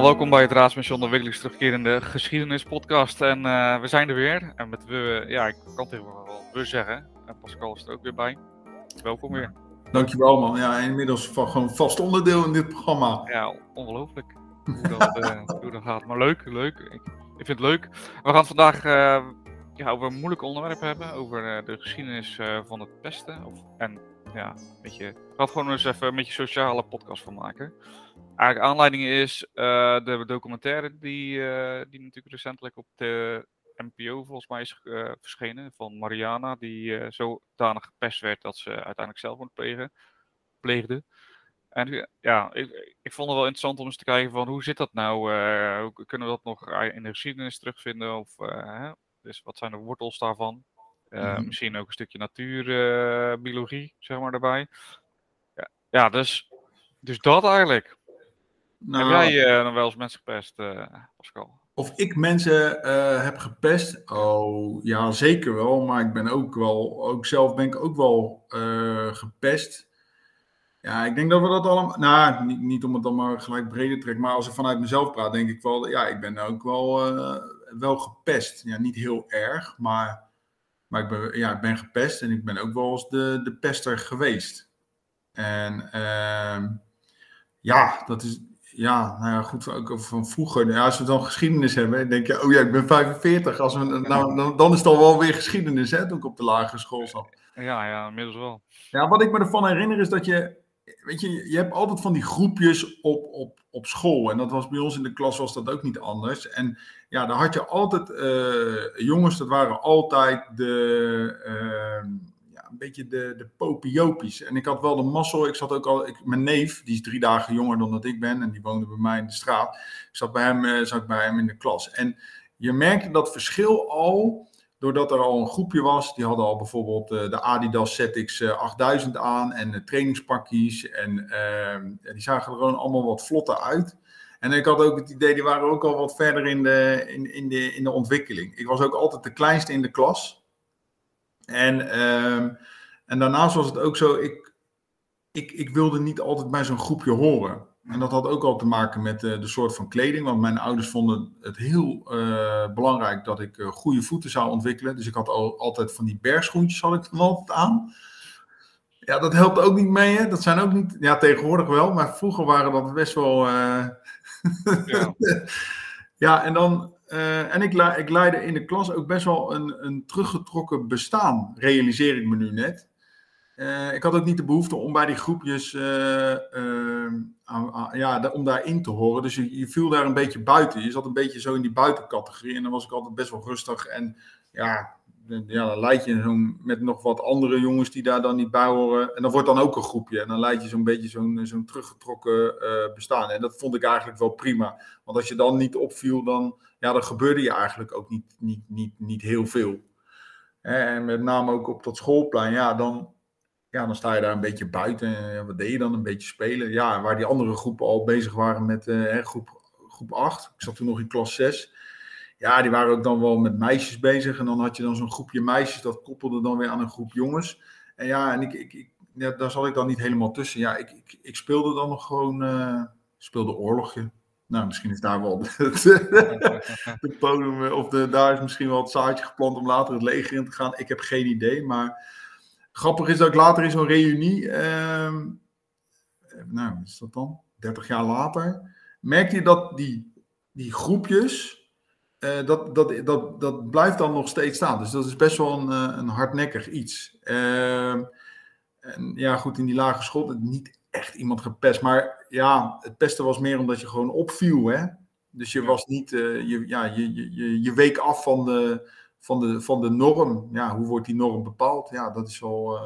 allemaal, welkom bij het Raadsmission, de wekelijks terugkerende geschiedenispodcast. En uh, we zijn er weer. En met we, ja, ik kan tegenwoordig wel we zeggen. En Pascal is er ook weer bij. Welkom weer. Dankjewel man. Ja, inmiddels van gewoon vast onderdeel in dit programma. Ja, ongelooflijk hoe dat, uh, hoe dat gaat. Maar leuk, leuk. Ik, ik vind het leuk. We gaan vandaag uh, ja, over een moeilijk onderwerp hebben. Over de geschiedenis van het pesten. Of, en ja, beetje, ik had gewoon eens even een beetje sociale podcast van maken. Eigenlijk aanleiding is uh, de documentaire die, uh, die natuurlijk recentelijk op de NPO volgens mij is uh, verschenen. Van Mariana, die zodanig gepest werd dat ze uiteindelijk zelfmoord plegen, pleegde. En ja, ik, ik, vond het wel interessant om eens te kijken van hoe zit dat nou? hoe kunnen we dat nog in de geschiedenis terugvinden? Of dus wat zijn de wortels daarvan? Uh, Misschien ook een stukje natuurbiologie, zeg maar, daarbij. Ja, ja, dus, dus dat eigenlijk. Nou, heb jij uh, nog wel eens mensen gepest, Pascal? Of ik mensen heb gepest? Oh, ja, zeker wel. Maar ik ben ook wel, ook zelf ben ik ook wel gepest. Ja, ik denk dat we dat allemaal. Nou, niet, niet om het dan maar gelijk breder te trekken. Maar als ik vanuit mezelf praat, denk ik wel. Ja, ik ben ook wel, wel gepest. Ja, niet heel erg, maar maar ik ben, ja, ik ben gepest en ik ben ook wel eens de, de pester geweest. En uh, ja, dat is. Ja, nou ja, goed, ook van vroeger. Ja, als we dan geschiedenis hebben, denk je, oh ja, ik ben 45. Als we, nou, dan, dan is het al wel weer geschiedenis, hè, toen ik op de lagere school zat. Ja, ja, inmiddels wel. Ja, wat ik me ervan herinner is dat je, weet je, je hebt altijd van die groepjes op, op, op school. En dat was bij ons in de klas was dat ook niet anders. En ja, dan had je altijd uh, jongens, dat waren altijd de, uh, ja, een beetje de, de popiopies. En ik had wel de mazzel, ik zat ook al, ik, mijn neef, die is drie dagen jonger dan dat ik ben en die woonde bij mij in de straat. Ik zat bij hem, uh, zat bij hem in de klas. En je merkte dat verschil al, doordat er al een groepje was, die hadden al bijvoorbeeld de Adidas ZX 8000 aan en trainingspakjes. En ehm, die zagen er gewoon allemaal wat vlotter uit. En ik had ook het idee, die waren ook al wat verder in de, in, in de, in de ontwikkeling. Ik was ook altijd de kleinste in de klas. En, uh, en daarnaast was het ook zo, ik, ik, ik wilde niet altijd bij zo'n groepje horen. En dat had ook al te maken met de, de soort van kleding. Want mijn ouders vonden het heel uh, belangrijk dat ik uh, goede voeten zou ontwikkelen. Dus ik had al, altijd van die bergschoentjes had ik dan altijd aan. Ja, dat helpt ook niet mee. Hè? Dat zijn ook niet. Ja, tegenwoordig wel. Maar vroeger waren dat best wel. Uh, ja. ja, en dan. Uh, en ik, ik leidde in de klas ook best wel een, een teruggetrokken bestaan, realiseer ik me nu net. Uh, ik had ook niet de behoefte om bij die groepjes, uh, ja, om daarin te horen. Dus je, je, viel daar een beetje buiten. Je zat een beetje zo in die buitencategorie. En dan was ik altijd best wel rustig. En ja, ja, dan leid je zo met nog wat andere jongens die daar dan niet bij horen. En dan wordt dan ook een groepje. En dan leid je zo'n beetje zo'n zo'n teruggetrokken uh, bestaan. En dat vond ik eigenlijk wel prima. Want als je dan niet opviel, dan, ja, dan gebeurde je eigenlijk ook niet, niet, niet, niet heel veel. En met name ook op dat schoolplein, ja, dan, ja, dan sta je daar een beetje buiten. En wat deed je dan? Een beetje spelen. Ja, waar die andere groepen al bezig waren met uh, groep, groep 8. Ik zat toen nog in klas 6 ja, die waren ook dan wel met meisjes bezig. En dan had je dan zo'n groepje meisjes, dat koppelde dan weer aan een groep jongens. En ja, en ik, ik, ik daar zat ik dan niet helemaal tussen. Ja, ik, ik, speelde dan nog gewoon, uh, speelde oorlogje. Nou, misschien is daar wel de podium, of de, daar is misschien wel het zaadje geplant om later het leger in te gaan. Ik heb geen idee, maar grappig is dat ik later in zo'n reunie, uh, nou, is dat dan? 30 jaar later, merkte je dat die, die groepjes, uh, dat, dat, dat, dat blijft dan nog steeds staan. Dus dat is best wel een, uh, een hardnekkig iets. Uh, en ja, goed, in die lage school niet echt iemand gepest. Maar ja, het pesten was meer omdat je gewoon opviel. Hè? Dus je was niet, eh, je, ja, je, je, je week af van de, van, de, van de norm. Ja, hoe wordt die norm bepaald? Ja, dat is wel,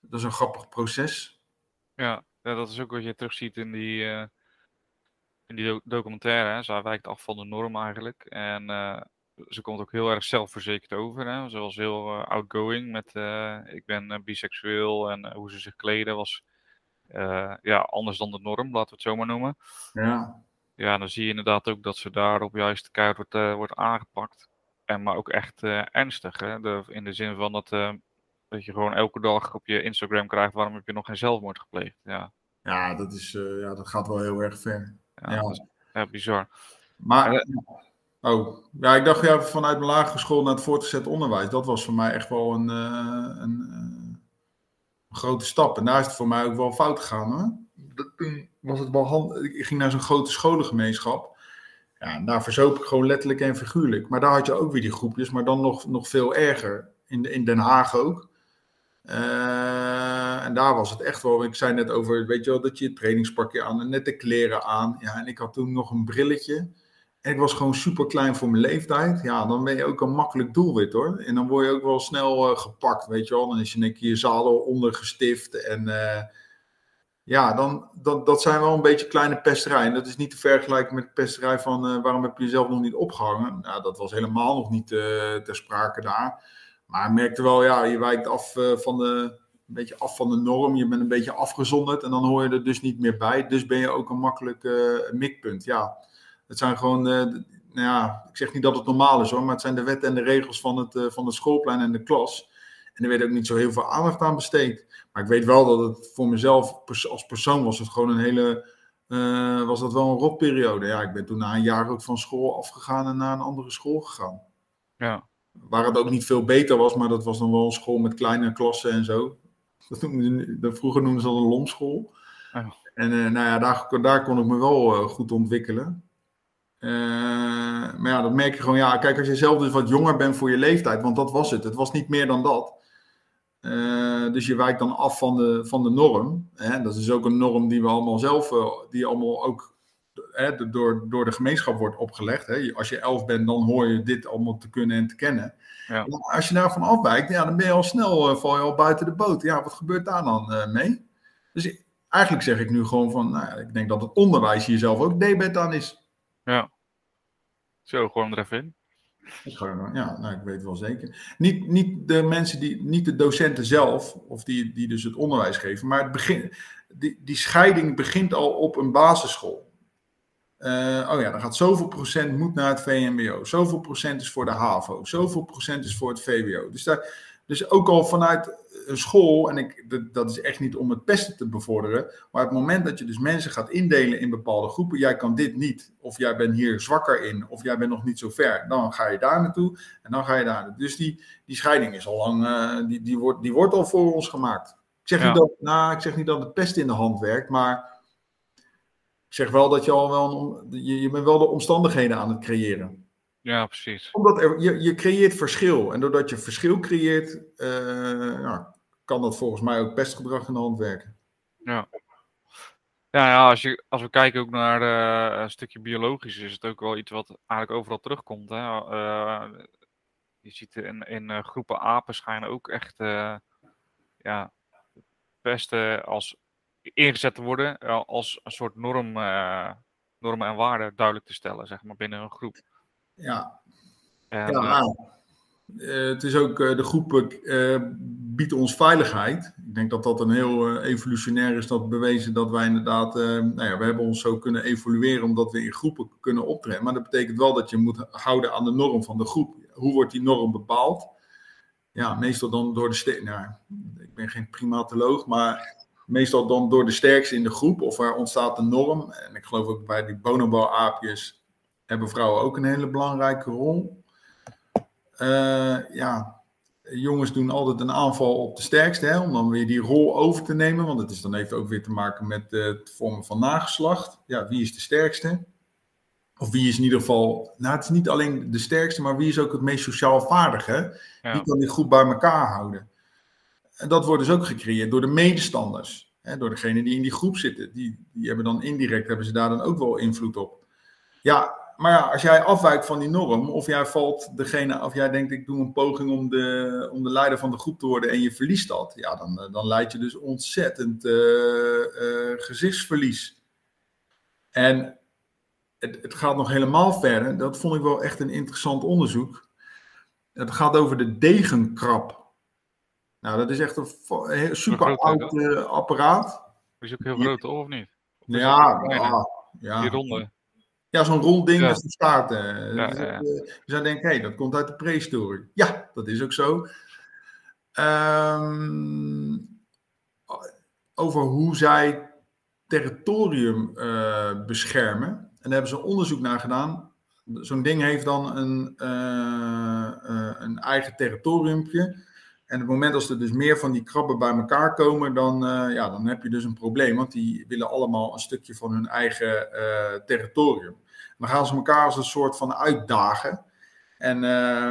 dat is een grappig proces. Ja, ja, dat is ook wat je terugziet in die in die documentaire, hè, zij wijkt af van de norm eigenlijk. En uh, ze komt ook heel erg zelfverzekerd over. Hè. Ze was heel outgoing met ik ben biseksueel en hoe ze zich kleden was ja, anders dan de norm, laten we het zo maar noemen. Ja. Ja, dan zie je inderdaad ook dat ze daarop juist keihard wordt, wordt aangepakt. En maar ook echt ernstig. Hè. De, in de zin van dat, dat je gewoon elke dag op je Instagram krijgt waarom heb je nog geen zelfmoord gepleegd. Ja, ja, dat, is, ja dat gaat wel heel erg ver. Ja, Ja, bizar. Maar, oh, ja, ik dacht ja, vanuit mijn lagere school naar het voortgezet onderwijs. Dat was voor mij echt wel een, een, een, grote stap. En daar is het voor mij ook wel fout gegaan. Hoor. Toen was het wel handig. Ik ging naar zo'n grote scholengemeenschap. Ja, en daar verzoop ik gewoon letterlijk en figuurlijk. Maar daar had je ook weer die groepjes, maar dan nog, nog veel erger. In, in Den Haag ook. Uh, en daar was het echt wel, ik zei net over, weet je wel, dat je het trainingspakje aan en net de kleren aan. Ja, en ik had toen nog een brilletje. En ik was gewoon super klein voor mijn leeftijd. Ja, dan ben je ook een makkelijk doelwit hoor. En dan word je ook wel snel uh, gepakt, weet je wel. Dan is je een keer je zadel ondergestift. En uh, ja, dan, dat, dat zijn wel een beetje kleine pesterijen. Dat is niet te vergelijken met de pesterij van waarom heb je jezelf nog niet opgehangen. Dat was helemaal nog niet ter sprake daar. Maar ik merkte wel, ja, je wijkt af uh, van de, een beetje af van de norm. Je bent een beetje afgezonderd en dan hoor je er dus niet meer bij. Dus ben je ook een makkelijk mikpunt. Ja, het zijn gewoon, nou ja, ik zeg niet dat het normaal is hoor, maar het zijn de wetten en de regels van het, van het schoolplein en de klas. En er werd ook niet zo heel veel aandacht aan besteed. Maar ik weet wel dat het voor mezelf als persoon was het gewoon een hele, was dat wel een rotperiode. Ja, ik ben toen na een jaar ook van school afgegaan en naar een andere school gegaan. Ja. Waar het ook niet veel beter was, maar dat was dan wel een school met kleine klassen en zo. Dat noemden, vroeger noemden ze dat een lomschool. Oh. En uh, nou ja, daar, daar kon ik me wel uh, goed ontwikkelen. Maar ja, dat merk je gewoon. Ja, kijk, als je zelf dus wat jonger bent voor je leeftijd, want dat was het. Het was niet meer dan dat. Dus je wijkt dan af van de, van de norm. Hè? Dat is ook een norm die we allemaal zelf, die allemaal ook hè, door, door de gemeenschap wordt opgelegd. Hè. Als je elf bent, dan hoor je dit allemaal te kunnen en te kennen. Ja. Als je daarvan afwijkt, ja, dan ben je al snel val je al buiten de boot. Ja, wat gebeurt daar dan mee? Dus eigenlijk zeg ik nu gewoon van, nou, ik denk dat het onderwijs hier zelf ook debet aan is. Ja. Zo, gewoon er even in. Ja, nou, ik weet wel zeker. Niet, niet de mensen die, niet de docenten zelf, of die, die dus het onderwijs geven, maar het begin, die, die scheiding begint al op een basisschool. Uh, oh ja, dan gaat zoveel procent moet naar het VMBO. Zoveel procent is voor de HAVO. Zoveel procent is voor het VWO. Dus, daar, dus ook al vanuit een school, en ik, dat is echt niet om het pesten te bevorderen, maar het moment dat je dus mensen gaat indelen in bepaalde groepen, jij kan dit niet, of jij bent hier zwakker in, of jij bent nog niet zo ver, dan ga je daar naartoe en dan ga je daar naartoe. Dus die, die scheiding is al lang, uh, die, die, wordt, die wordt al voor ons gemaakt. Ik zeg, ja. niet dat, nou, ik zeg niet dat het pest in de hand werkt, maar ik zeg wel dat je al wel, je, je bent wel de omstandigheden aan het creëren. Ja, precies. Omdat er, je, je creëert verschil. En doordat je verschil creëert, uh, ja, kan dat volgens mij ook pestgedrag in de hand werken. Ja. Ja, ja als, je, als we kijken ook naar uh, een stukje biologisch, is het ook wel iets wat eigenlijk overal terugkomt. Hè? Uh, je ziet in, in groepen apen schijnen ook echt ja, pesten als ingezet te worden eh, als een soort norm, uh, normen en waarden duidelijk te stellen, zeg maar, binnen een groep. Ja. En, ja, uh, het is ook, de groepen bieden ons veiligheid. Ik denk dat dat een heel evolutionair is, dat bewezen dat wij inderdaad, nou ja, we hebben ons zo kunnen evolueren omdat we in groepen kunnen optreden. Maar dat betekent wel dat je moet houden aan de norm van de groep. Hoe wordt die norm bepaald? Ja, meestal dan door de... Nou, ik ben geen primatoloog, maar meestal dan door de sterkste in de groep, of er ontstaat een norm. En ik geloof ook bij die bonobo-aapjes hebben vrouwen ook een hele belangrijke rol. Uh, ja, jongens doen altijd een aanval op de sterkste, hè, om dan weer die rol over te nemen. Want het is dan heeft ook weer te maken met het vormen van nageslacht. Ja, wie is de sterkste? Of wie is in ieder geval, nou het is niet alleen de sterkste, maar wie is ook het meest sociaal vaardig? Hè? Ja. Wie kan die groep bij elkaar houden? En dat wordt dus ook gecreëerd door de medestanders. Hè, door degene die in die groep zitten. Die, die hebben dan indirect, hebben ze daar dan ook wel invloed op. Ja, maar ja, als jij afwijkt van die norm, of jij valt degene, of jij denkt ik doe een poging om de, om de leider van de groep te worden en je verliest dat, ja, dan, dan leid je dus ontzettend uh, uh, gezichtsverlies. En het, het gaat nog helemaal verder, dat vond ik wel echt een interessant onderzoek. Het gaat over de degenkrab. Nou, dat is echt een super oud uh, apparaat. Is ook heel groot, of niet? Of ja, ja, ja. Die ronde. Ja, zo'n rond ding met een staart. Dus. Uh, je zou denken, hé, hey, dat komt uit de prehistorie. Ja, dat is ook zo. Um, over hoe zij territorium beschermen. daar hebben ze onderzoek naar gedaan. Zo'n ding heeft dan een, een eigen territoriumpje. En op het moment dat er dus meer van die krabben bij elkaar komen, dan, uh, ja, dan heb je dus een probleem. Want die willen allemaal een stukje van hun eigen uh, territorium. Dan gaan ze elkaar als een soort van uitdagen. En, uh,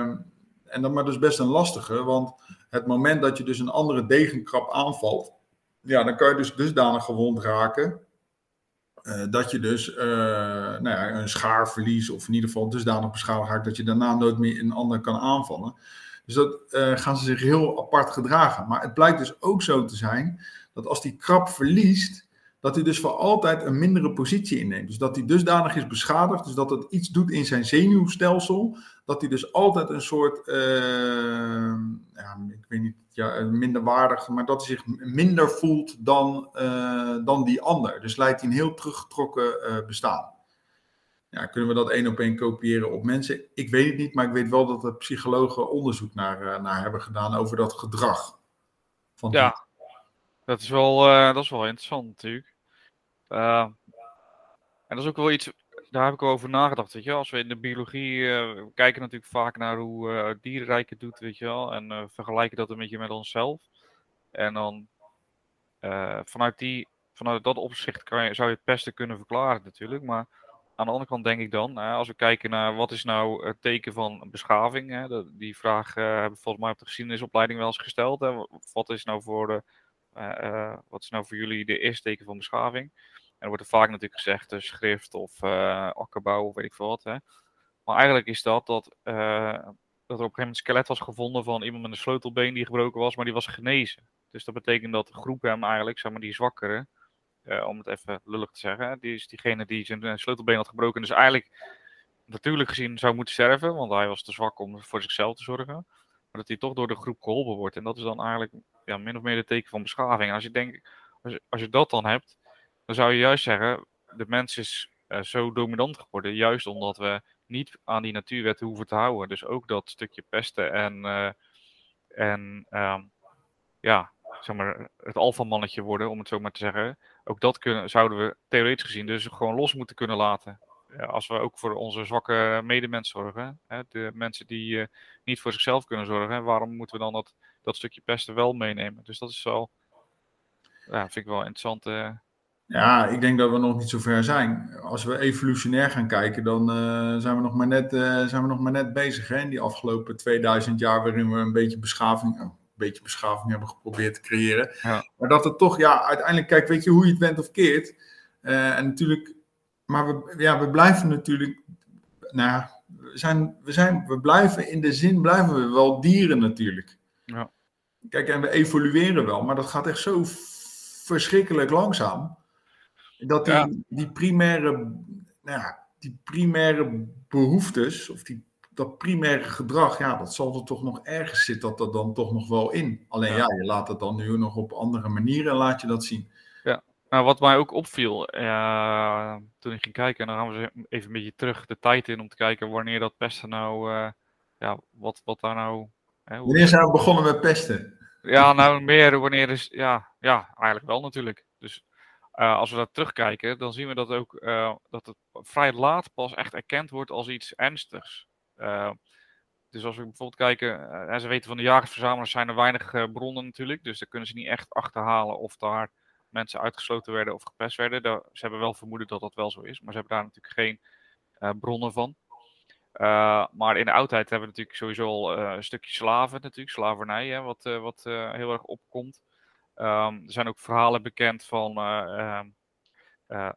en dan maar dus best een lastige. Want het moment dat je dus een andere degenkrab aanvalt, ja, dan kan je dus dusdanig gewond raken. dat je dus nou ja, een schaar verliest, of in ieder geval dusdanig beschadigd raakt dat je daarna nooit meer een ander kan aanvallen. Dus dat uh, gaan ze zich heel apart gedragen. Maar het blijkt dus ook zo te zijn dat als die krab verliest, dat hij dus voor altijd een mindere positie inneemt. Dus dat hij dusdanig is beschadigd, dus dat het iets doet in zijn zenuwstelsel, dat hij dus altijd een soort, uh, ja, ik weet niet, ja, minderwaardig, maar dat hij zich minder voelt dan, uh, dan die ander. Dus leidt hij een heel teruggetrokken bestaan. Ja, kunnen we dat één op één kopiëren op mensen? Ik weet het niet, maar ik weet wel dat er psychologen onderzoek naar, uh, naar hebben gedaan over dat gedrag. Van ja, dat is, wel, uh, dat is wel interessant natuurlijk. Uh, en dat is ook wel iets, daar heb ik wel over nagedacht. Weet je, als we in de biologie we kijken natuurlijk vaak naar hoe dierenrijk het doet, weet je wel, en vergelijken dat een beetje met onszelf. En dan vanuit, die, vanuit dat opzicht kan je, zou je het beste kunnen verklaren natuurlijk, maar aan de andere kant denk ik dan, als we kijken naar wat is nou het teken van beschaving, hè, die vraag uh, hebben we volgens mij op de geschiedenisopleiding wel eens gesteld. Wat, is nou voor de, uh, uh, wat is nou voor jullie de eerste teken van beschaving? En er wordt vaak natuurlijk gezegd uh, schrift of akkerbouw of weet ik veel wat. Hè. Maar eigenlijk is dat dat, er op een gegeven moment een skelet was gevonden van iemand met een sleutelbeen die gebroken was, maar die was genezen. Dus dat betekent dat de groep hem eigenlijk, zeg maar die zwakkere, uh, om het even lullig te zeggen. Die is diegene die zijn eh, sleutelbeen had gebroken. Dus eigenlijk natuurlijk gezien zou moeten sterven. Want hij was te zwak om voor zichzelf te zorgen. Maar dat hij toch door de groep geholpen wordt. En dat is dan eigenlijk ja, min of meer de teken van beschaving. En als je, denkt, als je, als je dat dan hebt, dan zou je juist zeggen: de mens is uh, zo dominant geworden. Juist omdat we niet aan die natuurwetten hoeven te houden. Dus ook dat stukje pesten en, en uh, ja, zeg maar, het alfamannetje worden, om het zo maar te zeggen. Ook dat kunnen, zouden we theoretisch gezien dus gewoon los moeten kunnen laten. Als we ook voor onze zwakke medemens zorgen, hè, de mensen die uh, niet voor zichzelf kunnen zorgen, waarom moeten we dan dat, dat stukje pesten wel meenemen? Dus dat is wel, ja, vind ik wel interessant. Uh... Ja, ik denk dat we nog niet zo ver zijn. Als we evolutionair gaan kijken, dan uh, zijn, we nog maar net, zijn we nog maar net bezig. Hè, in die afgelopen 2000 jaar, waarin we een beetje beschaving, beetje beschaving hebben geprobeerd te creëren. Ja. Maar dat het toch, ja, uiteindelijk, kijk, weet je hoe je het bent of keert. Uh, en natuurlijk, maar we, ja, we blijven natuurlijk, nou we, zijn, we, zijn, we blijven in de zin, blijven we wel dieren natuurlijk. Ja. Kijk, en we evolueren wel, maar dat gaat echt zo verschrikkelijk langzaam. Dat die, ja. die primaire, nou ja, die primaire behoeftes, of die dat primaire gedrag, ja, dat zal er toch nog ergens zitten, dat er dan toch nog wel in. Alleen ja. je laat het dan nu nog op andere manieren, laat je dat zien. Ja, nou, wat mij ook opviel uh, toen ik ging kijken, en dan gaan we even een beetje terug de tijd in om te kijken wanneer dat pesten nou, uh, ja, wat, wat daar nou... Hè, wanneer zijn we begonnen met pesten? Ja, nou meer wanneer is, ja, ja eigenlijk wel natuurlijk. Dus uh, als we daar terugkijken, dan zien we dat ook dat het vrij laat pas echt erkend wordt als iets ernstigs. Uh, dus als we bijvoorbeeld kijken, uh, ze weten van de jagersverzamelaars zijn er weinig uh, bronnen natuurlijk. Dus daar kunnen ze niet echt achterhalen of daar mensen uitgesloten werden of gepest werden. Daar, ze hebben wel vermoeden dat dat wel zo is, maar ze hebben daar natuurlijk geen bronnen van. maar in de oudheid hebben we natuurlijk sowieso al een stukje slaven, natuurlijk, slavernij, hè, wat, wat heel erg opkomt. Um, er zijn ook verhalen bekend van uh,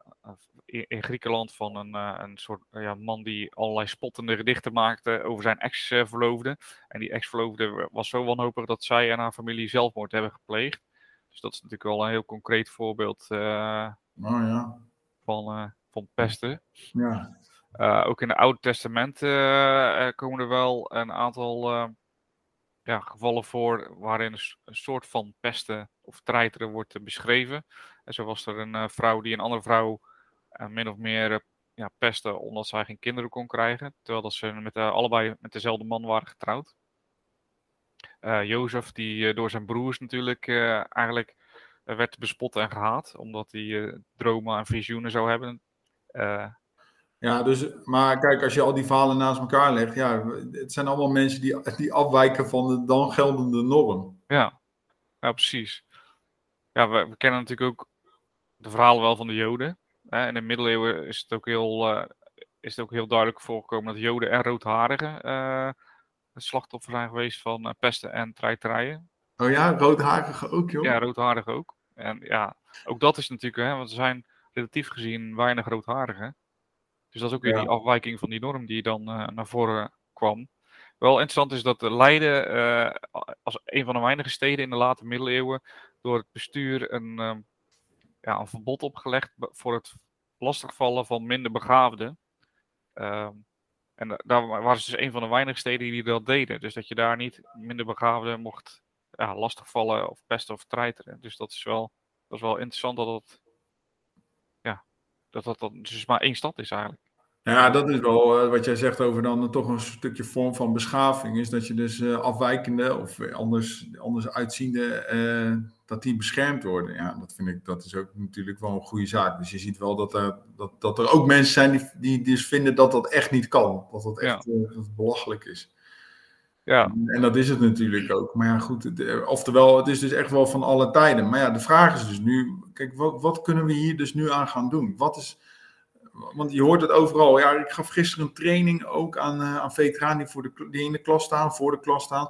in, Griekenland van een, uh, een soort ja, man die allerlei spottende gedichten maakte over zijn ex-verloofde. En die ex-verloofde was zo wanhopig dat zij en haar familie zelfmoord hebben gepleegd. Dus dat is natuurlijk wel een heel concreet voorbeeld uh, oh, ja. van, van pesten. Ja. ook in het Oude Testament komen er wel een aantal ja, gevallen voor waarin een, soort van pesten of treiteren wordt beschreven. En zo was er een vrouw die een andere vrouw uh, min of meer uh, ja, pesten omdat zij geen kinderen kon krijgen. Terwijl dat ze met, uh, allebei met dezelfde man waren getrouwd. Jozef, die door zijn broers natuurlijk eigenlijk werd bespot en gehaat. Omdat hij dromen en visioenen zou hebben. Ja, dus, maar kijk, als je al die verhalen naast elkaar legt, ja, het zijn allemaal mensen die, die afwijken van de dan geldende norm. Ja, ja precies. Ja, we, we kennen natuurlijk ook de verhalen wel van de Joden. Hè? In de middeleeuwen is het ook heel, uh, is het ook heel duidelijk voorgekomen dat Joden en roodharigen uh, het slachtoffer zijn geweest van uh, pesten en treiterij. Oh ja, roodharigen ook, joh. Ja, roodharigen ook. En ja, ook dat is natuurlijk, hè, want er zijn relatief gezien weinig roodharigen. Dus dat is ook weer die afwijking van die norm die dan uh, naar voren kwam. Wel interessant is dat Leiden uh, als een van de weinige steden in de late middeleeuwen door het bestuur een, uh, ja, een verbod opgelegd voor het lastigvallen van minder begaafden. Ehm, en daar waren ze dus een van de weinige steden die dat deden. Dus dat je daar niet minder begaafden mocht ja, lastigvallen of pesten of treiteren. Dus dat is wel, dat is wel interessant dat dat, dat dat dan dus maar één stad is eigenlijk. Ja, dat is wel uh, wat jij zegt over dan toch een stukje vorm van beschaving. Is dat je dus uh, afwijkende of anders, anders uitziende, uh, dat die beschermd worden. Ja, dat vind ik, dat is ook natuurlijk wel een goede zaak. Dus je ziet wel dat er, dat, dat er ook mensen zijn die, die dus vinden dat dat echt niet kan. Dat dat echt ja. dat het belachelijk is. Ja. En dat is het natuurlijk ook. Maar ja, goed, het, oftewel, het is dus echt wel van alle tijden. Maar ja, de vraag is dus nu, kijk, wat, wat kunnen we hier dus nu aan gaan doen? Wat is want je hoort het overal. Ja, ik gaf gisteren een training ook aan, uh, aan veteranen die, voor de, die in de klas staan, voor de klas staan.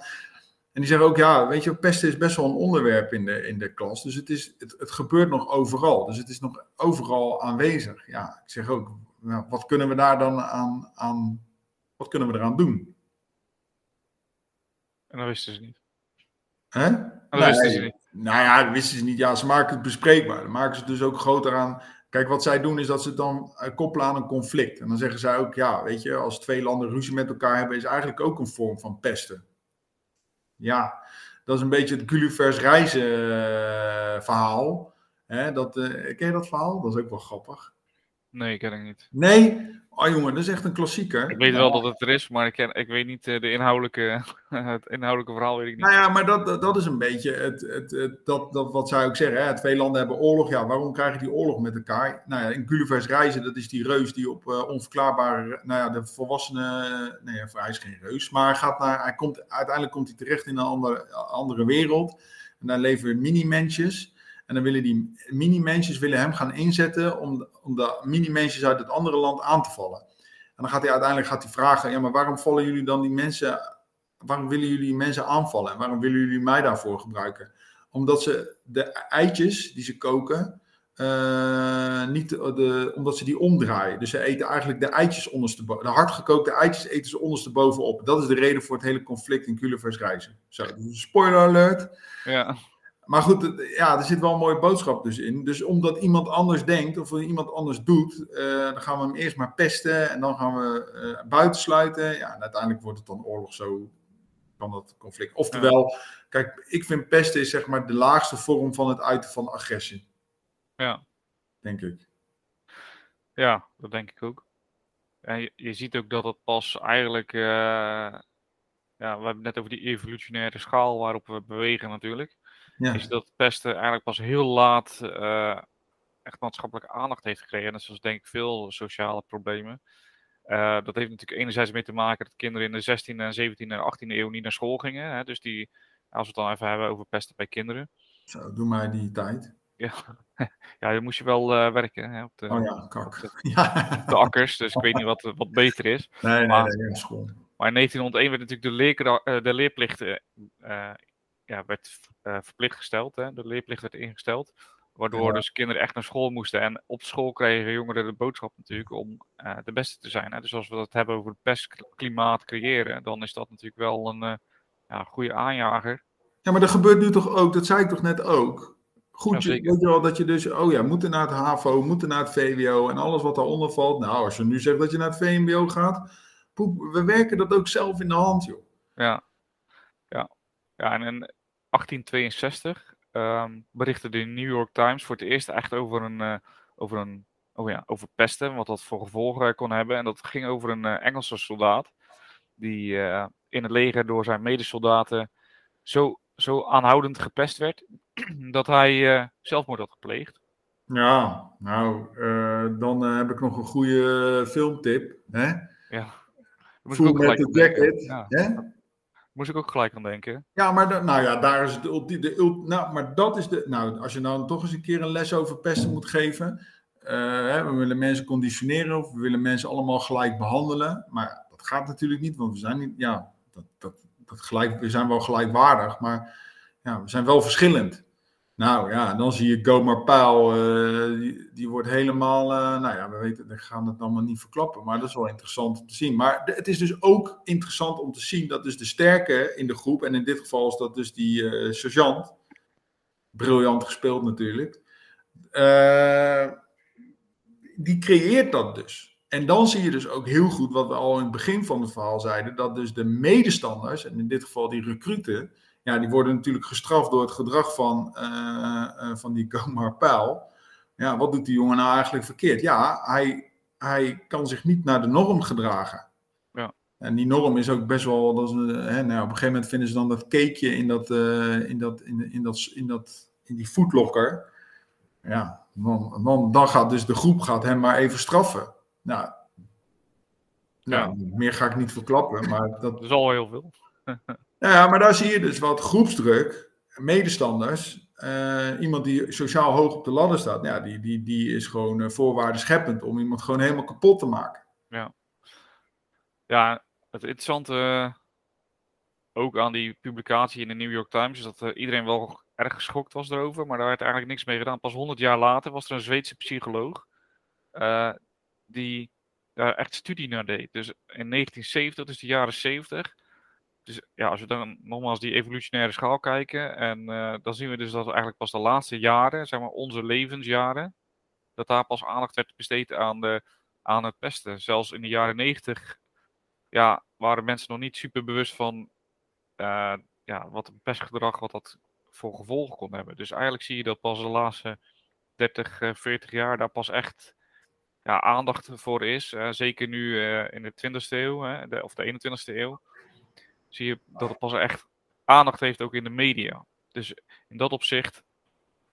En die zeggen ook, ja, weet je, pesten is best wel een onderwerp in de, in de klas. Dus het, is, het, het gebeurt nog overal. Dus het is nog overal aanwezig. Ja, ik zeg ook, nou, wat kunnen we daar dan aan, aan, wat kunnen we eraan doen? En dat wisten ze niet. Hè? Dat nee, wisten ze niet. Nou ja, dat wisten ze niet. Ja, ze maken het bespreekbaar. Dan maken ze het dus ook groter aan Kijk, wat zij doen is dat ze het dan uh, koppelen aan een conflict. En dan zeggen zij ook, ja, weet je, als twee landen ruzie met elkaar hebben, is eigenlijk ook een vorm van pesten. Ja, dat is een beetje het Gullivers reizen uh, verhaal. Hè, dat, uh, ken je dat verhaal? Dat is ook wel grappig. Nee, ik ken het niet. Nee? Oh jongen, dat is echt een klassieker. Ik weet wel dat het er is, maar ik, ken, ik weet niet de inhoudelijke, het inhoudelijke verhaal weet ik niet. Nou ja, maar dat, dat is een beetje het, het, het, dat, dat wat zij ook zeggen. Hè? Twee landen hebben oorlog. Ja, waarom krijgen die oorlog met elkaar? Nou ja, in Gullivers reizen, dat is die reus die op uh, onverklaarbare... Nou ja, de volwassene... Nee, hij is geen reus. Maar gaat naar, hij komt, uiteindelijk komt hij terecht in een andere, andere wereld. En daar leven mini-mensjes. En dan willen die mini-mensjes willen hem gaan inzetten om, om de mini-mensjes uit het andere land aan te vallen. En dan gaat hij uiteindelijk gaat hij vragen, ja, maar waarom vallen jullie dan die mensen, waarom willen jullie mensen aanvallen? En waarom willen jullie mij daarvoor gebruiken? Omdat ze de eitjes die ze koken, uh, niet de, omdat ze die omdraaien. Dus ze eten eigenlijk de eitjes ondersteboven. De hardgekookte eitjes eten ze onderstebovenop. Dat is de reden voor het hele conflict in Gulliver's reizen. Zo, dus spoiler alert. Ja. Maar goed, ja, er zit wel een mooie boodschap dus in. Dus omdat iemand anders denkt of iemand anders doet, uh, dan gaan we hem eerst maar pesten en dan gaan we uh, buitensluiten. Ja, en uiteindelijk wordt het dan oorlog zo van dat conflict. Oftewel, ja. kijk, ik vind pesten is zeg maar de laagste vorm van het uiten van agressie. Ja. Denk ik. Ja, dat denk ik ook. En je, je ziet ook dat het pas eigenlijk, uh, ja, we hebben het net over die evolutionaire schaal waarop we bewegen natuurlijk ja. is dat pesten eigenlijk pas heel laat uh, echt maatschappelijke aandacht heeft gekregen. Net zoals denk ik veel sociale problemen. Uh, dat heeft natuurlijk enerzijds mee te maken dat kinderen in de 16e en 17e en 18e eeuw niet naar school gingen. Hè? Dus die, als we het dan even hebben over pesten bij kinderen. Zo, doe maar die tijd. Ja, ja dan moest je wel uh, werken hè, op, de, oh ja, kak. Op, de, ja. de, akkers. Dus ik weet niet wat, wat beter is. Nee, maar, nee, nee, school. Maar in 1901 werd natuurlijk de, leer, de leerplicht ja, werd uh, verplicht gesteld. Hè? De leerplicht werd ingesteld. Waardoor ja. dus kinderen echt naar school moesten. En op school kregen jongeren de boodschap natuurlijk om uh, de beste te zijn. Hè? Dus als we het hebben over het pestklimaat creëren, dan is dat natuurlijk wel een uh, ja, goede aanjager. Ja, maar dat gebeurt nu toch ook, dat zei ik toch net ook. Goed, ja, weet je wel, dat je dus, oh ja, moeten naar het HAVO, moeten naar het VWO en alles wat daaronder valt. Nou, als je nu zegt dat je naar het VMBO gaat, poep, we werken dat ook zelf in de hand, joh. Ja. Ja, en in 1862 um, berichtte de New York Times voor het eerst echt over een, uh, over een oh ja, over pesten, wat dat voor gevolgen kon hebben. En dat ging over een uh, Engelse soldaat die uh, in het leger door zijn medesoldaten zo, zo aanhoudend gepest werd dat hij zelfmoord had gepleegd. Ja, nou, uh, dan uh, heb ik nog een goede filmtip. Hè? Ja. Full Metal Jacket. Ja. Hè? Moest ik ook gelijk aan denken. Ja, maar nou ja, daar is de, de, nou, maar dat is de. Nou, als je nou toch eens een keer een les over pesten moet geven. Uh, we willen mensen conditioneren of we willen mensen allemaal gelijk behandelen. Maar dat gaat natuurlijk niet, want we zijn niet. Ja, dat, dat, dat gelijk, we zijn wel gelijkwaardig, maar ja, we zijn wel verschillend. Nou ja, dan zie je Gomar Paal, uh, die, wordt helemaal, uh, nou ja, we weten, we gaan het allemaal niet verklappen, maar dat is wel interessant om te zien. Maar het is dus ook interessant om te zien dat dus de sterke in de groep, en in dit geval is dat dus die uh, sergeant, briljant gespeeld natuurlijk, die creëert dat dus. En dan zie je dus ook heel goed wat we al in het begin van het verhaal zeiden, dat dus de medestanders, en in dit geval die recruten, ja, die worden natuurlijk gestraft door het gedrag van, uh, uh, van die Gomar Pijl. Ja, wat doet die jongen nou eigenlijk verkeerd? Ja, hij, hij kan zich niet naar de norm gedragen. Ja. En die norm is ook best wel. Dat is, hè, nou, op een gegeven moment vinden ze dan dat cakeje in, dat, uh, in, dat, in, in, dat, in, dat, in die foodlocker. Ja, dan, dan, dan gaat dus de groep gaat hem maar even straffen. Nou, nou ja. meer ga ik niet verklappen, maar dat... Dat is al heel veel. Ja, maar daar zie je dus wat groepsdruk, medestanders. Uh, iemand die sociaal hoog op de ladder staat, ja, die, die, die is gewoon uh, scheppend om iemand gewoon helemaal kapot te maken. Ja, ja het interessante uh, ook aan die publicatie in de New York Times is dat iedereen wel erg geschokt was erover, maar daar werd eigenlijk niks mee gedaan. Pas 100 jaar later was er een Zweedse psycholoog die daar echt studie naar deed. Dus in 1970, dus de jaren 70 dus ja, als we dan nogmaals die evolutionaire schaal kijken, en uh, dan zien we dus dat eigenlijk pas de laatste jaren, zeg maar onze levensjaren, dat daar pas aandacht werd besteed aan, de, aan het pesten. Zelfs in de jaren negentig ja, waren mensen nog niet super bewust van uh, ja, wat een pestgedrag, wat dat voor gevolgen kon hebben. Dus eigenlijk zie je dat pas de laatste 30, 40 jaar daar pas echt ja, aandacht voor is. Zeker nu in de 20e eeuw, hè, of de 21e eeuw zie je dat het pas echt aandacht heeft ook in de media. Dus in dat opzicht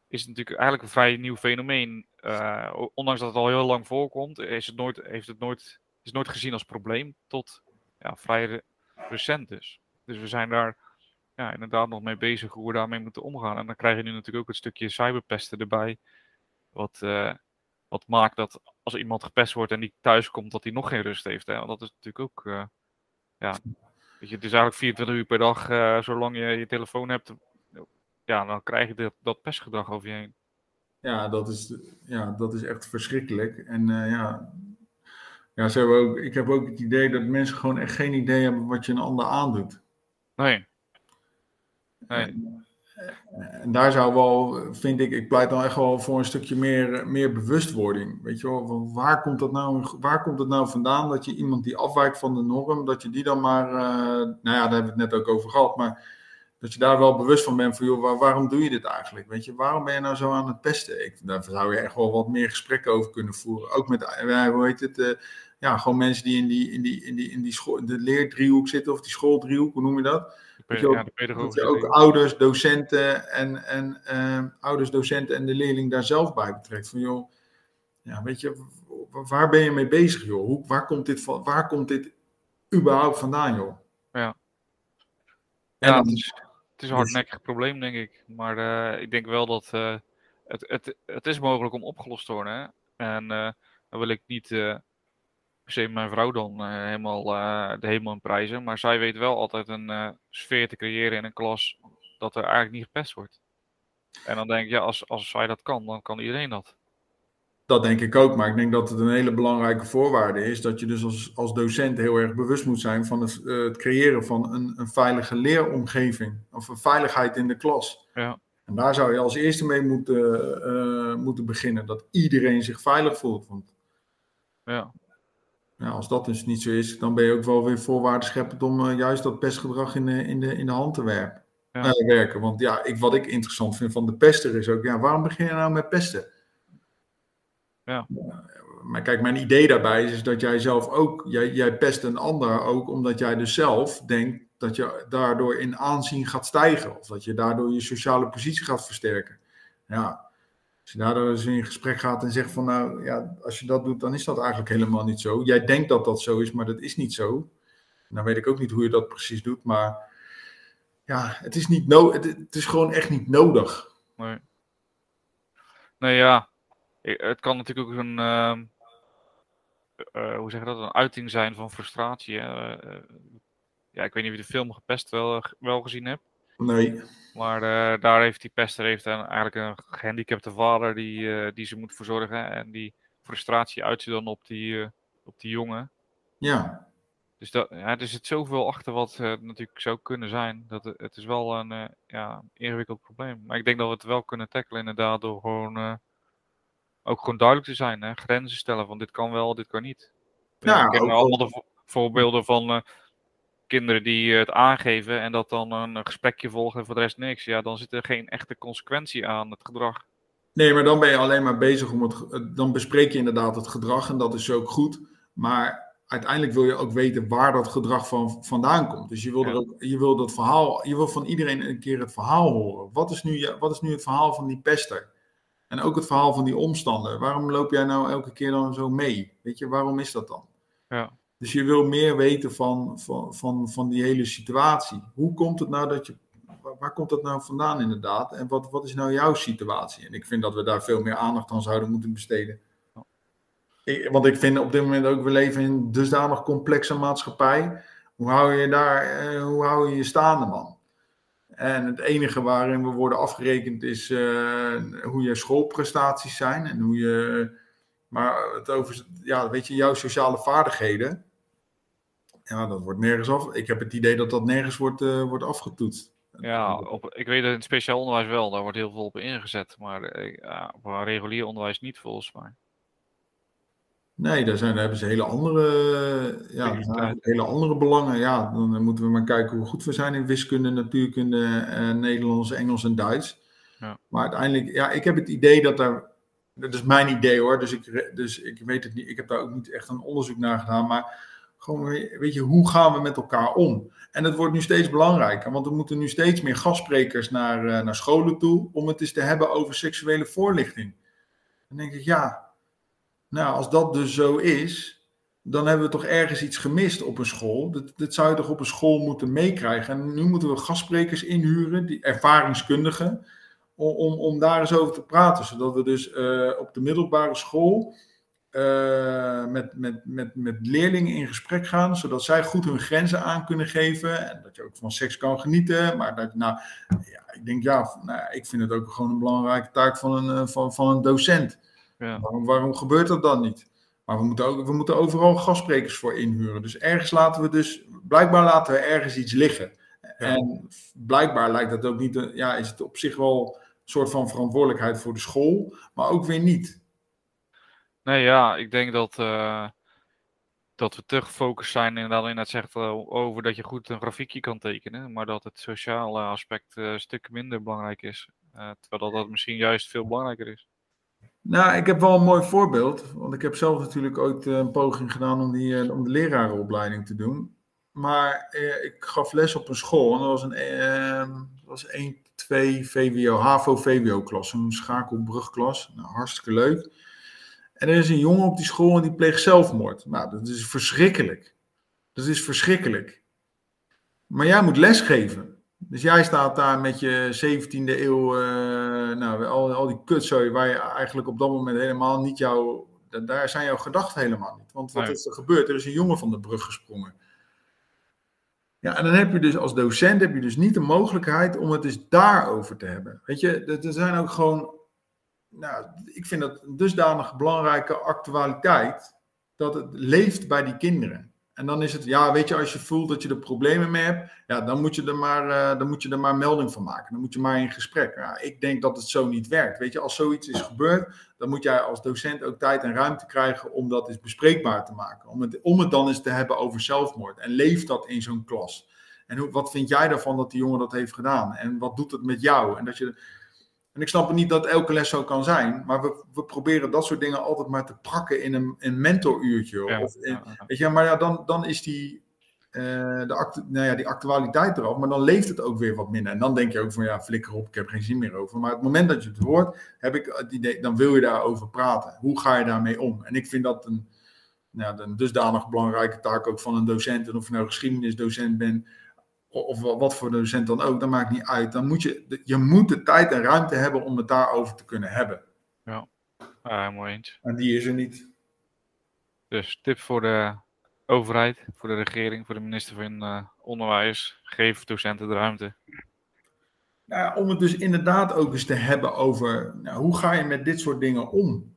is het natuurlijk eigenlijk een vrij nieuw fenomeen. Uh, ondanks dat het al heel lang voorkomt, is het nooit, heeft het nooit, is nooit gezien als probleem tot ja, vrij recent dus. Dus we zijn daar ja, inderdaad nog mee bezig hoe we daarmee moeten omgaan. En dan krijg je nu natuurlijk ook het stukje cyberpesten erbij. Wat, uh, wat maakt dat als iemand gepest wordt en die thuis komt, dat hij nog geen rust heeft. Hè? Want dat is natuurlijk ook uh, ja, je, het is eigenlijk 24 uur per dag, uh, zolang je je telefoon hebt, ja, dan krijg je dat, dat pestgedrag over je heen. Ja, dat is, ja, dat is echt verschrikkelijk. En uh, ja, ja ze hebben ook, ik heb ook het idee dat mensen gewoon echt geen idee hebben wat je een ander aandoet. Nee. Nee. En daar zou wel, vind ik, ik pleit dan echt wel voor een stukje meer, meer bewustwording. Weet je wel, waar komt, dat nou, waar komt het nou vandaan dat je iemand die afwijkt van de norm, dat je die dan maar, uh, nou ja, daar hebben we het net ook over gehad, maar dat je daar wel bewust van bent van, joh, waarom doe je dit eigenlijk? Weet je, waarom ben je nou zo aan het pesten? Daar zou je echt wel wat meer gesprekken over kunnen voeren. Ook met, uh, hoe heet het, ja, gewoon mensen die in die, in die, in die, in die school, de leerdriehoek zitten, of die schooldriehoek, hoe noem je dat? Dat je ook, dat je ook ouders, docenten en, en uh, ouders, docenten en de leerling daar zelf bij betrekt. Van joh, ja, weet je, waar ben je mee bezig, joh? Hoe, waar, komt dit van, waar komt dit überhaupt vandaan, joh? Ja. Ja, het, is, het is een hardnekkig probleem, denk ik. Maar uh, ik denk wel dat uh, het, het, het is mogelijk om opgelost te worden. Hè? En uh, dan wil ik niet per se mijn vrouw dan uh, helemaal uh, de hemel in prijzen. Maar zij weet wel altijd een uh, sfeer te creëren in een klas dat er eigenlijk niet gepest wordt. En dan denk ik, ja, als, als zij dat kan, dan kan iedereen dat. Dat denk ik ook, maar ik denk dat het een hele belangrijke voorwaarde is dat je dus als, als docent heel erg bewust moet zijn van het, het creëren van een, een veilige leeromgeving of een veiligheid in de klas. Ja. En daar zou je als eerste mee moeten, moeten beginnen, dat iedereen zich veilig voelt. Want ja. Nou, als dat dus niet zo is, dan ben je ook wel weer voorwaarden scheppend om uh, juist dat pestgedrag in de, in de, in de hand te werpen. Ja. Uh, werken. Want ja, ik, wat ik interessant vind van de pester is ook, ja, waarom begin je nou met pesten? Ja. maar kijk, mijn idee daarbij is, is dat jij zelf ook, jij, jij pest een ander ook omdat jij dus zelf denkt dat je daardoor in aanzien gaat stijgen. Of dat je daardoor je sociale positie gaat versterken. Ja, Als je in gesprek gaat en zegt van nou ja, als je dat doet, dan is dat eigenlijk helemaal niet zo. Jij denkt dat dat zo is, maar dat is niet zo. Nou weet ik ook niet hoe je dat precies doet, maar ja, het is, niet no het, is gewoon echt niet nodig. Nee. Ja. Het kan natuurlijk ook een, ehm, eh, hoe zeg dat, een uiting zijn van frustratie. Eh, ja, ik weet niet of je de film Gepest wel, wel gezien hebt. Nee. Maar uh, daar heeft die pester heeft dan eigenlijk een gehandicapte vader die, uh, die ze moet verzorgen. En die frustratie uit dan op die, uh, op die jongen. Ja. Dus dat, ja, er zit zoveel achter wat natuurlijk zou kunnen zijn. Dat het, is wel een ja, ingewikkeld probleem. Maar ik denk dat we het wel kunnen tackelen inderdaad door gewoon ook gewoon duidelijk te zijn. Hè? Grenzen stellen van dit kan wel, dit kan niet. Ja, ik ken allemaal de voorbeelden van kinderen die het aangeven en dat dan een gesprekje volgen en voor de rest niks. Ja, dan zit er geen echte consequentie aan het gedrag. Nee, maar dan ben je alleen maar bezig om het. Dan bespreek je inderdaad het gedrag en dat is ook goed. Maar uiteindelijk wil je ook weten waar dat gedrag van, vandaan komt. Dus je wil, er ook, je wil dat verhaal, je wil van iedereen een keer het verhaal horen. Wat is, nu, wat is nu het verhaal van die pester? En ook het verhaal van die omstander. Waarom loop jij nou elke keer dan zo mee? Weet je, waarom is dat dan? Ja. Dus je wil meer weten van, van, van, van die hele situatie. Hoe komt het nou dat je. Waar komt dat nou vandaan inderdaad? En wat, wat is nou jouw situatie? En ik vind dat we daar veel meer aandacht aan zouden moeten besteden. Ik, want ik vind op dit moment ook, we leven in een dusdanig complexe maatschappij. Hoe hou je daar, eh, hoe hou je je staande man? En het enige waarin we worden afgerekend is uh, hoe je schoolprestaties zijn en hoe je. Maar het over, ja, weet je, jouw sociale vaardigheden. Ja, dat wordt nergens af. Ik heb het idee dat dat nergens wordt, uh, wordt afgetoetst. Ja, op, ik weet dat in het speciaal onderwijs wel, daar wordt heel veel op ingezet. Maar uh, op regulier onderwijs niet volgens mij. Nee, daar, zijn, daar hebben ze hele andere, ja, hele andere belangen. Ja, dan moeten we maar kijken hoe goed we zijn in wiskunde, natuurkunde, eh, Nederlands, Engels en Duits. Ja. Maar uiteindelijk, ja, ik heb het idee dat daar, dat is mijn idee hoor, dus ik, dus ik weet het niet, ik heb daar ook niet echt een onderzoek naar gedaan, maar gewoon, weet je, hoe gaan we met elkaar om? En het wordt nu steeds belangrijker, want er moeten nu steeds meer gastsprekers naar, uh, naar scholen toe om het eens te hebben over seksuele voorlichting. Dan denk ik, ja, nou, als dat dus zo is, dan hebben we toch ergens iets gemist op een school. Dat, dat zou je toch op een school moeten meekrijgen. En nu moeten we gastsprekers inhuren, die ervaringskundigen, om, om, daar eens over te praten. Zodat we dus uh, op de middelbare school uh, met, met, met, met leerlingen in gesprek gaan, zodat zij goed hun grenzen aan kunnen geven. En dat je ook van seks kan genieten. Maar dat, nou, ja, ik denk ja, nou, ik vind het ook gewoon een belangrijke taak van een, eh, van, van een docent. Ja. Waarom, waarom gebeurt dat dan niet? Maar we moeten, ook, we moeten overal gastsprekers voor inhuren. Dus ergens laten we dus, blijkbaar laten we ergens iets liggen. En blijkbaar lijkt dat ook niet, ja, is het op zich wel een soort van verantwoordelijkheid voor de school, maar ook weer niet. Nee, ja, ik denk dat, uh, dat we te gefocust zijn inderdaad in het zegt over dat je goed een grafiekje kan tekenen, maar dat het sociale aspect uh, een stuk minder belangrijk is. Terwijl dat, dat misschien juist veel belangrijker is. Nou, ik heb wel een mooi voorbeeld. Want ik heb zelf natuurlijk ooit eh, een poging gedaan om, die, eh, om de lerarenopleiding te doen. Maar eh, ik gaf les op een school. En dat was een, eh, was 1, 2 VWO, HAVO-VWO-klas. Een schakelbrugklas. Nou, hartstikke leuk. En er is een jongen op die school en die pleegt zelfmoord. Nou, dat is verschrikkelijk. Dat is verschrikkelijk. Maar jij moet lesgeven. Dus jij staat daar met je 17e eeuw, uh, nou, al, al die kutzooi waar je eigenlijk op dat moment helemaal niet jouw, daar zijn jouw gedachten helemaal niet. Want wat nee. is er gebeurd? Er is een jongen van de brug gesprongen. Ja, en dan heb je dus als docent heb je dus niet de mogelijkheid om het dus daarover te hebben. Weet je, er zijn ook gewoon, nou, ik vind dat een dusdanig belangrijke actualiteit, dat het leeft bij die kinderen. En dan is het, ja, weet je, als je voelt dat je er problemen mee hebt, ja, dan moet je er maar, uh, dan moet je er maar melding van maken. Dan moet je maar in gesprek. Ja, ik denk dat het zo niet werkt. Weet je, als zoiets is gebeurd, dan moet jij als docent ook tijd en ruimte krijgen om dat eens bespreekbaar te maken. Om het, om het dan eens te hebben over zelfmoord. En leeft dat in zo'n klas? En hoe, wat vind jij daarvan dat die jongen dat heeft gedaan? En wat doet het met jou? En dat je en ik snap niet dat elke les zo kan zijn, maar we, we proberen dat soort dingen altijd maar te prakken in een, een mentoruurtje. Ja, of in, ja, ja. Weet je, maar ja, dan, dan is die. eh, de nou ja, die actualiteit eraf, maar dan leeft het ook weer wat minder. En dan denk je ook van ja, flikker op, ik heb geen zin meer over. Maar het moment dat je het hoort, heb ik het idee, dan wil je daarover praten. Hoe ga je daarmee om? En ik vind dat een, nou, een dusdanig belangrijke taak ook van een docent. En of je nou geschiedenisdocent bent, of wat voor docent dan ook, dat maakt niet uit. Dan moet je, je moet de tijd en ruimte hebben om het daarover te kunnen hebben. Ja, uh, mooi eens. En die is er niet. Dus tip voor de overheid, voor de regering, voor de minister van uh, Onderwijs. Geef docenten de ruimte. Nou, om het dus inderdaad ook eens te hebben over nou, hoe ga je met dit soort dingen om?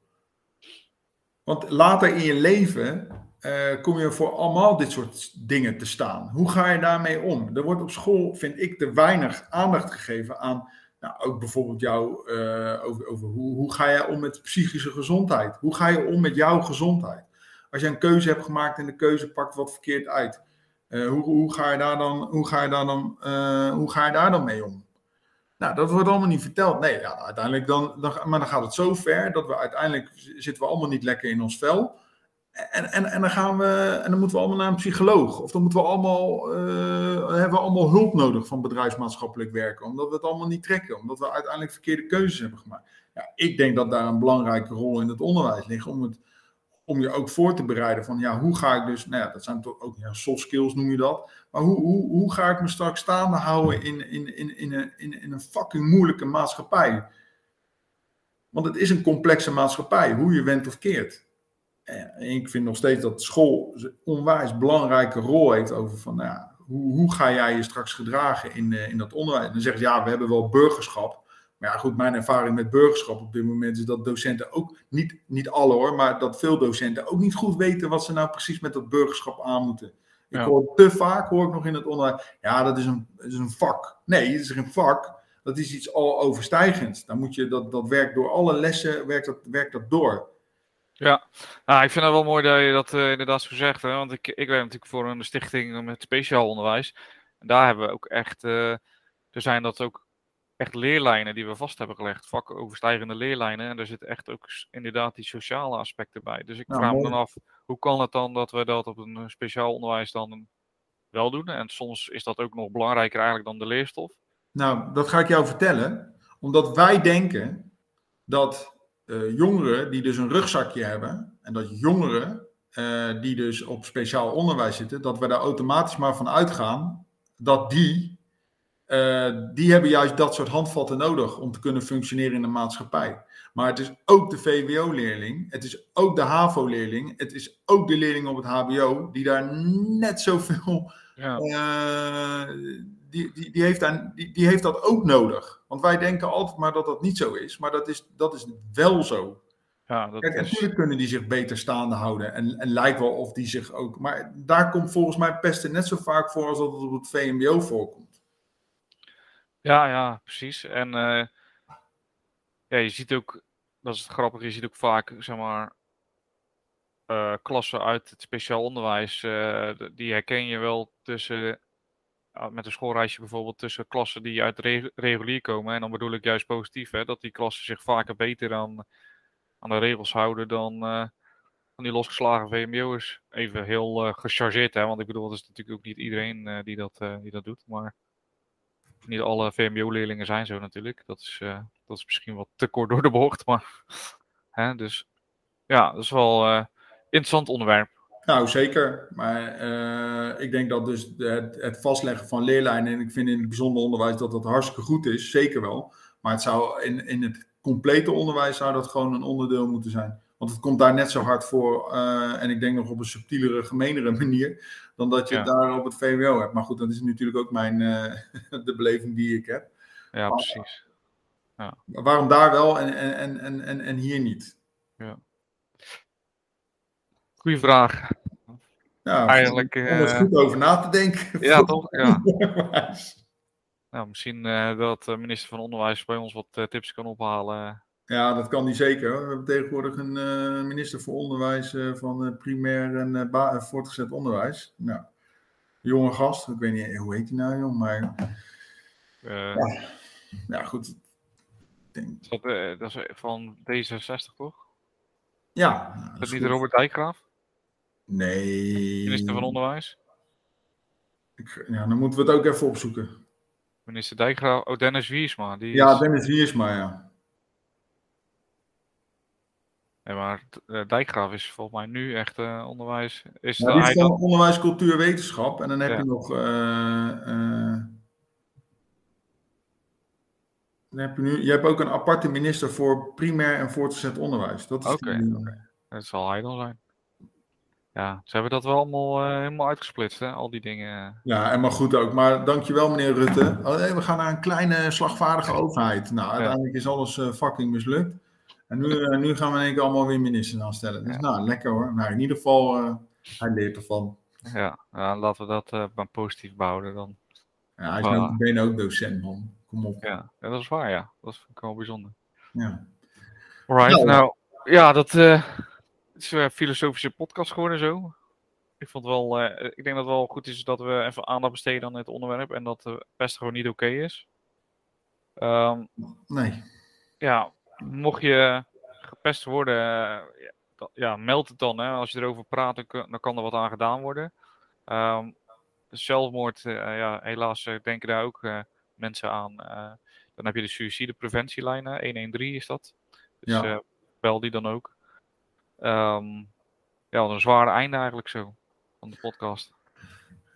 Want later in je leven uh, kom je voor allemaal dit soort dingen te staan. Hoe ga je daarmee om? Er wordt op school, vind ik, te weinig aandacht gegeven aan nou, ook bijvoorbeeld jou uh, over, over hoe, hoe ga je om met psychische gezondheid? Hoe ga je om met jouw gezondheid? Als je een keuze hebt gemaakt en de keuze pakt wat verkeerd uit, uh, hoe, hoe, ga je daar dan, hoe, ga je hoe ga je daar dan mee om? Nou, dat wordt allemaal niet verteld. Nee, ja, uiteindelijk dan, dan, maar dan gaat het zo ver dat we uiteindelijk zitten we allemaal niet lekker in ons vel. En, en, en, dan gaan we, en dan moeten we allemaal naar een psycholoog. Of dan moeten we allemaal, uh, hebben we allemaal hulp nodig van bedrijfsmaatschappelijk werken. Omdat we het allemaal niet trekken. Omdat we uiteindelijk verkeerde keuzes hebben gemaakt. Ja, ik denk dat daar een belangrijke rol in het onderwijs ligt. Om, het, om je ook voor te bereiden van ja, hoe ga ik dus, nou ja, dat zijn toch ook ja, soft skills noem je dat. Maar hoe, hoe, hoe ga ik me straks staande houden in, in, in, in, een, in, in een fucking moeilijke maatschappij? Want het is een complexe maatschappij, hoe je went of keert. En ik vind nog steeds dat school een onwijs belangrijke rol heeft over van, nou ja, hoe, hoe ga jij je straks gedragen in, in dat onderwijs? En dan zeggen ze, ja, we hebben wel burgerschap. Maar ja, goed, mijn ervaring met burgerschap op dit moment is dat docenten ook, niet, niet alle hoor, maar dat veel docenten ook niet goed weten wat ze nou precies met dat burgerschap aan moeten. Ik ja. hoor te vaak, hoor ik nog in het onderwijs, ja, dat is een, dat is een vak. Nee, het is geen vak. Dat is iets al overstijgends. Dan moet je, dat, dat werkt door alle lessen, werkt dat, werkt dat door. Ja, nou, ik vind het wel mooi dat je dat uh, inderdaad zo zegt. Hè? Want ik, ik werk natuurlijk voor een stichting met speciaal onderwijs. En daar hebben we ook echt, uh, er zijn dat ook echt leerlijnen die we vast hebben gelegd. Vakoverstijgende leerlijnen. En daar zitten echt ook inderdaad die sociale aspecten bij. Dus ik nou, vraag mooi. me dan af, hoe kan het dan dat we dat op een eh, speciaal onderwijs dan wel doen? En soms is dat ook nog belangrijker eigenlijk dan de leerstof. Nou, dat ga ik jou vertellen. Omdat wij denken dat uh, jongeren die dus een rugzakje hebben, en dat jongeren uh, die dus op speciaal onderwijs zitten, dat we daar automatisch maar van uitgaan dat die, uh, die hebben juist dat soort handvatten nodig om te kunnen functioneren in de maatschappij. Maar het is ook de VWO-leerling, het is ook de HAVO-leerling, het is ook de leerling op het HBO, die daar net zoveel ja die, die, die, heeft dan, die, die heeft dat ook nodig. Want wij denken altijd maar dat dat niet zo is. Maar dat is, dat is wel zo. Ja, dat Kijk, is... natuurlijk kunnen die zich beter staande houden. En, en lijkt wel of die zich ook. Maar daar komt volgens mij pesten net zo vaak voor als dat het op het VMBO voorkomt. Ja, ja, precies. En uh, ja, je ziet ook, dat is het grappige, je ziet ook vaak, zeg maar, uh, klassen uit het speciaal onderwijs. Uh, die herken je wel tussen met een schoolreisje bijvoorbeeld tussen klassen die uit regulier komen. En dan bedoel ik juist positief, hè, dat die klassen zich vaker beter aan, aan de regels houden dan, dan die losgeslagen VMBO'ers. Even heel uh, gechargeerd, hè, want ik bedoel, dat is natuurlijk ook niet iedereen uh, die, dat, die dat doet. Maar niet alle VMBO-leerlingen zijn zo natuurlijk. Dat is, dat is misschien wat te kort door de bocht. Maar, hè, dus ja, dat is wel een interessant onderwerp. Nou, zeker. Maar uh, ik denk dat dus het, het, vastleggen van leerlijnen, en ik vind in het bijzonder onderwijs dat dat hartstikke goed is, zeker wel. Maar het zou in, in het complete onderwijs zou dat gewoon een onderdeel moeten zijn. Want het komt daar net zo hard voor, uh, en ik denk nog op een subtielere, gemenere manier, dan dat je ja. daar op het VWO hebt. Maar goed, dat is natuurlijk ook mijn, uh, de beleving die ik heb. Ja, maar, precies. Ja. Waarom daar wel en, en, en, en, en hier niet? Ja. Goeie vraag. Ja, Eigenlijk, om er goed over na te denken. Ja, toch? Ja. nou, misschien uh, dat de minister van Onderwijs bij ons wat uh, tips kan ophalen. Ja, dat kan die zeker. We hebben tegenwoordig een uh, minister voor Onderwijs van primair en voortgezet onderwijs. Nou, jonge gast, ik weet niet hoe heet hij nou, jong, maar. ja. ja, goed. Denk... Dat, dat, is van D66, toch? Ja. Is dat niet Robert Dijkgraaf? Nee. Minister van Onderwijs? Ik, ja, dan moeten we het ook even opzoeken. Minister Dijkgraaf, oh Dennis Wiersma. Die Ja, is- Dennis Wiersma, ja. Nee, maar eh, Dijkgraaf is volgens mij nu echt eh, onderwijs. Is Ja, dit is dan- onderwijs, cultuur, wetenschap. En dan heb Ja. je nog. eh, dan heb je, nu, je hebt ook een aparte minister voor primair en voortgezet onderwijs. Dat is Oké, Dat zal hij dan zijn. Ja, ze hebben dat wel allemaal eh, helemaal uitgesplitst, hè? Al die dingen. Ja, en maar goed ook. Maar dankjewel, meneer Rutte. Oh, nee, we gaan naar een kleine, slagvaardige overheid. Nou, uiteindelijk is alles eh, fucking mislukt. En nu, eh, nu gaan we in één keer allemaal weer ministers aanstellen. Dus Ja. nou, lekker hoor. Nou, in ieder geval, hij leert ervan. Ja, ja, laten we dat maar positief behouden dan. Ja, hij is nou bene ook docent, man. Kom op. Ja, ja, dat is waar, ja. Dat vind ik wel bijzonder. Ja. Alright, Nou. nou, ja, dat is een filosofische podcast geworden zo. Ik vond wel, eh, ik denk dat het wel goed is dat we even aandacht besteden aan het onderwerp en dat de pest gewoon niet oké is. Ehm, Nee. ja, mocht je gepest worden, eh, ja, meld het dan. Hè. Als je erover praat, dan, kan er wat aan gedaan worden. Ehm, zelfmoord, eh, ja, helaas eh, denken daar ook eh, mensen aan. eh, dan heb je de suïcidepreventielijnen, 113 is dat. Dus Ja. eh, bel die dan ook. Ehm, ja, wat een zware einde eigenlijk zo van de podcast.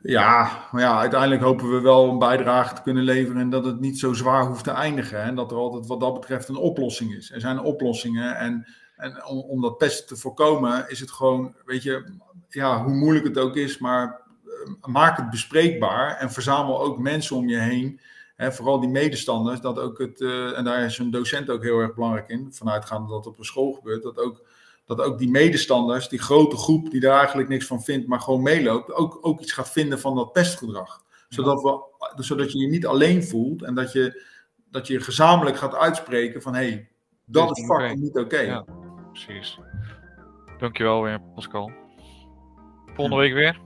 Ja, maar ja, uiteindelijk hopen we wel een bijdrage te kunnen leveren en dat het niet zo zwaar hoeft te eindigen. En dat er altijd wat dat betreft een oplossing is. Er zijn oplossingen en, en om, om dat pesten te voorkomen is het gewoon, weet je, ja, hoe moeilijk het ook is, maar eh, maak het bespreekbaar en verzamel ook mensen om je heen. Hè, vooral die medestanders, dat ook het, eh, en daar is een docent ook heel erg belangrijk in, vanuitgaande dat het op een school gebeurt, dat ook dat ook die medestanders, die grote groep die daar eigenlijk niks van vindt, maar gewoon meeloopt, ook, ook iets gaat vinden van dat pestgedrag. Zodat, we, zodat je je niet alleen voelt en dat je, dat je gezamenlijk gaat uitspreken van hé, hey, dat is fucking niet oké. Ja. Precies. Dankjewel weer, Pascal. Volgende week weer.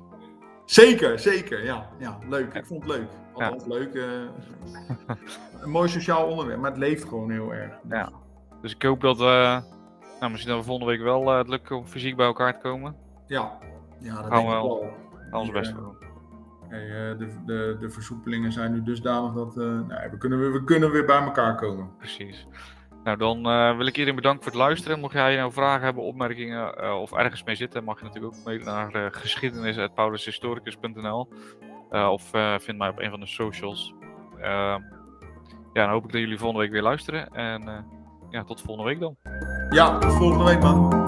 Zeker, zeker. Ja, ja, leuk. Ik vond het leuk. Althans, leuk. eh, een mooi sociaal onderwerp, maar het leeft gewoon heel erg. Ja. Dus ik hoop dat we, nou, misschien dat we volgende week wel eh, het lukt om fysiek bij elkaar te komen. Ja, ja dat Gaan denk we wel. ons best voor doen. hey, eh, de, de, de versoepelingen zijn nu dusdanig dat eh, nou, we, kunnen weer, we kunnen weer bij elkaar komen. Precies. Nou, dan wil ik iedereen bedanken voor het luisteren. Mocht jij nou vragen hebben, opmerkingen of ergens mee zitten, mag je natuurlijk ook mailen naar geschiedenis.paulushistoricus.nl of vind mij op een van de socials. Uh, ja, dan hoop ik dat jullie volgende week weer luisteren. En ja, tot volgende week dan. Ja, tot volgende week man.